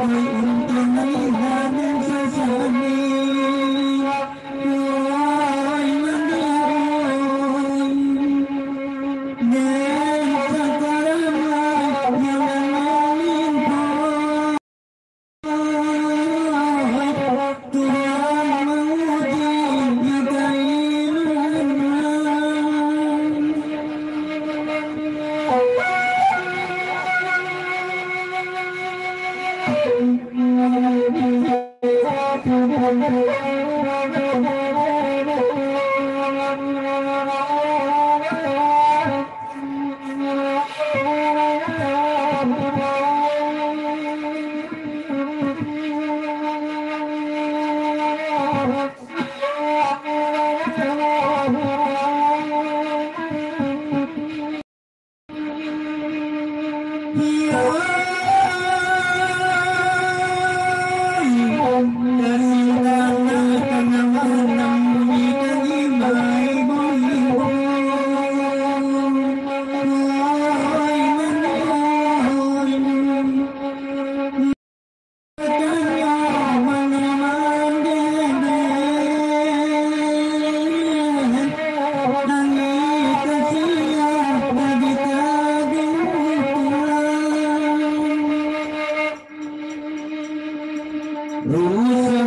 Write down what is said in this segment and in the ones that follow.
Thank you. Ruth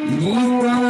You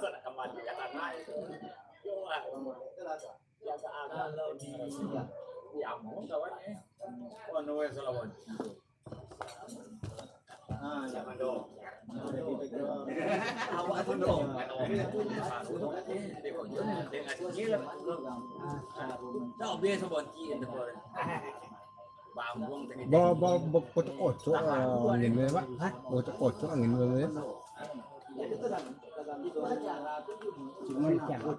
Sana kama nikatanayo yung ano, yata akala ni ni amo tawag eh. Ano ba sa lawan? Ah, yaman do. Awa ko do. Ano? Hindi ko yun. Dengan sila. Tao biya sa bonti and the foreign. บ่บ่บ่บ่ตะโกดช่วงเงินเลยวะฮะบ่ตะโกดช่วงเงินเลย cuman takut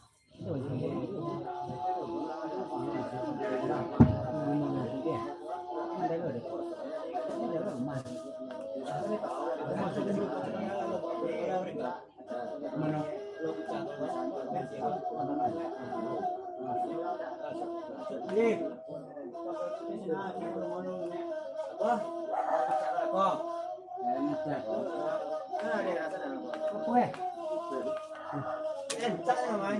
đi Vâng. Không quê. Em chắc là mày.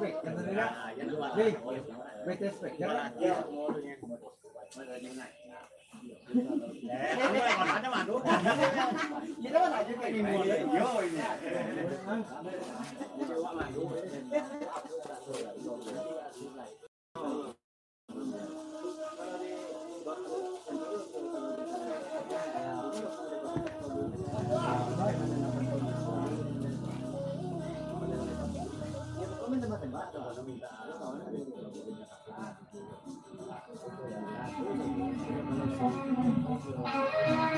wait. Kata dia, wait, wait, wait, wait. Jangan. Udah, eh. 你这么大机会你们以后你们以后你们以后你们以后你们以后你们以后慢慢有我认识你们どうする?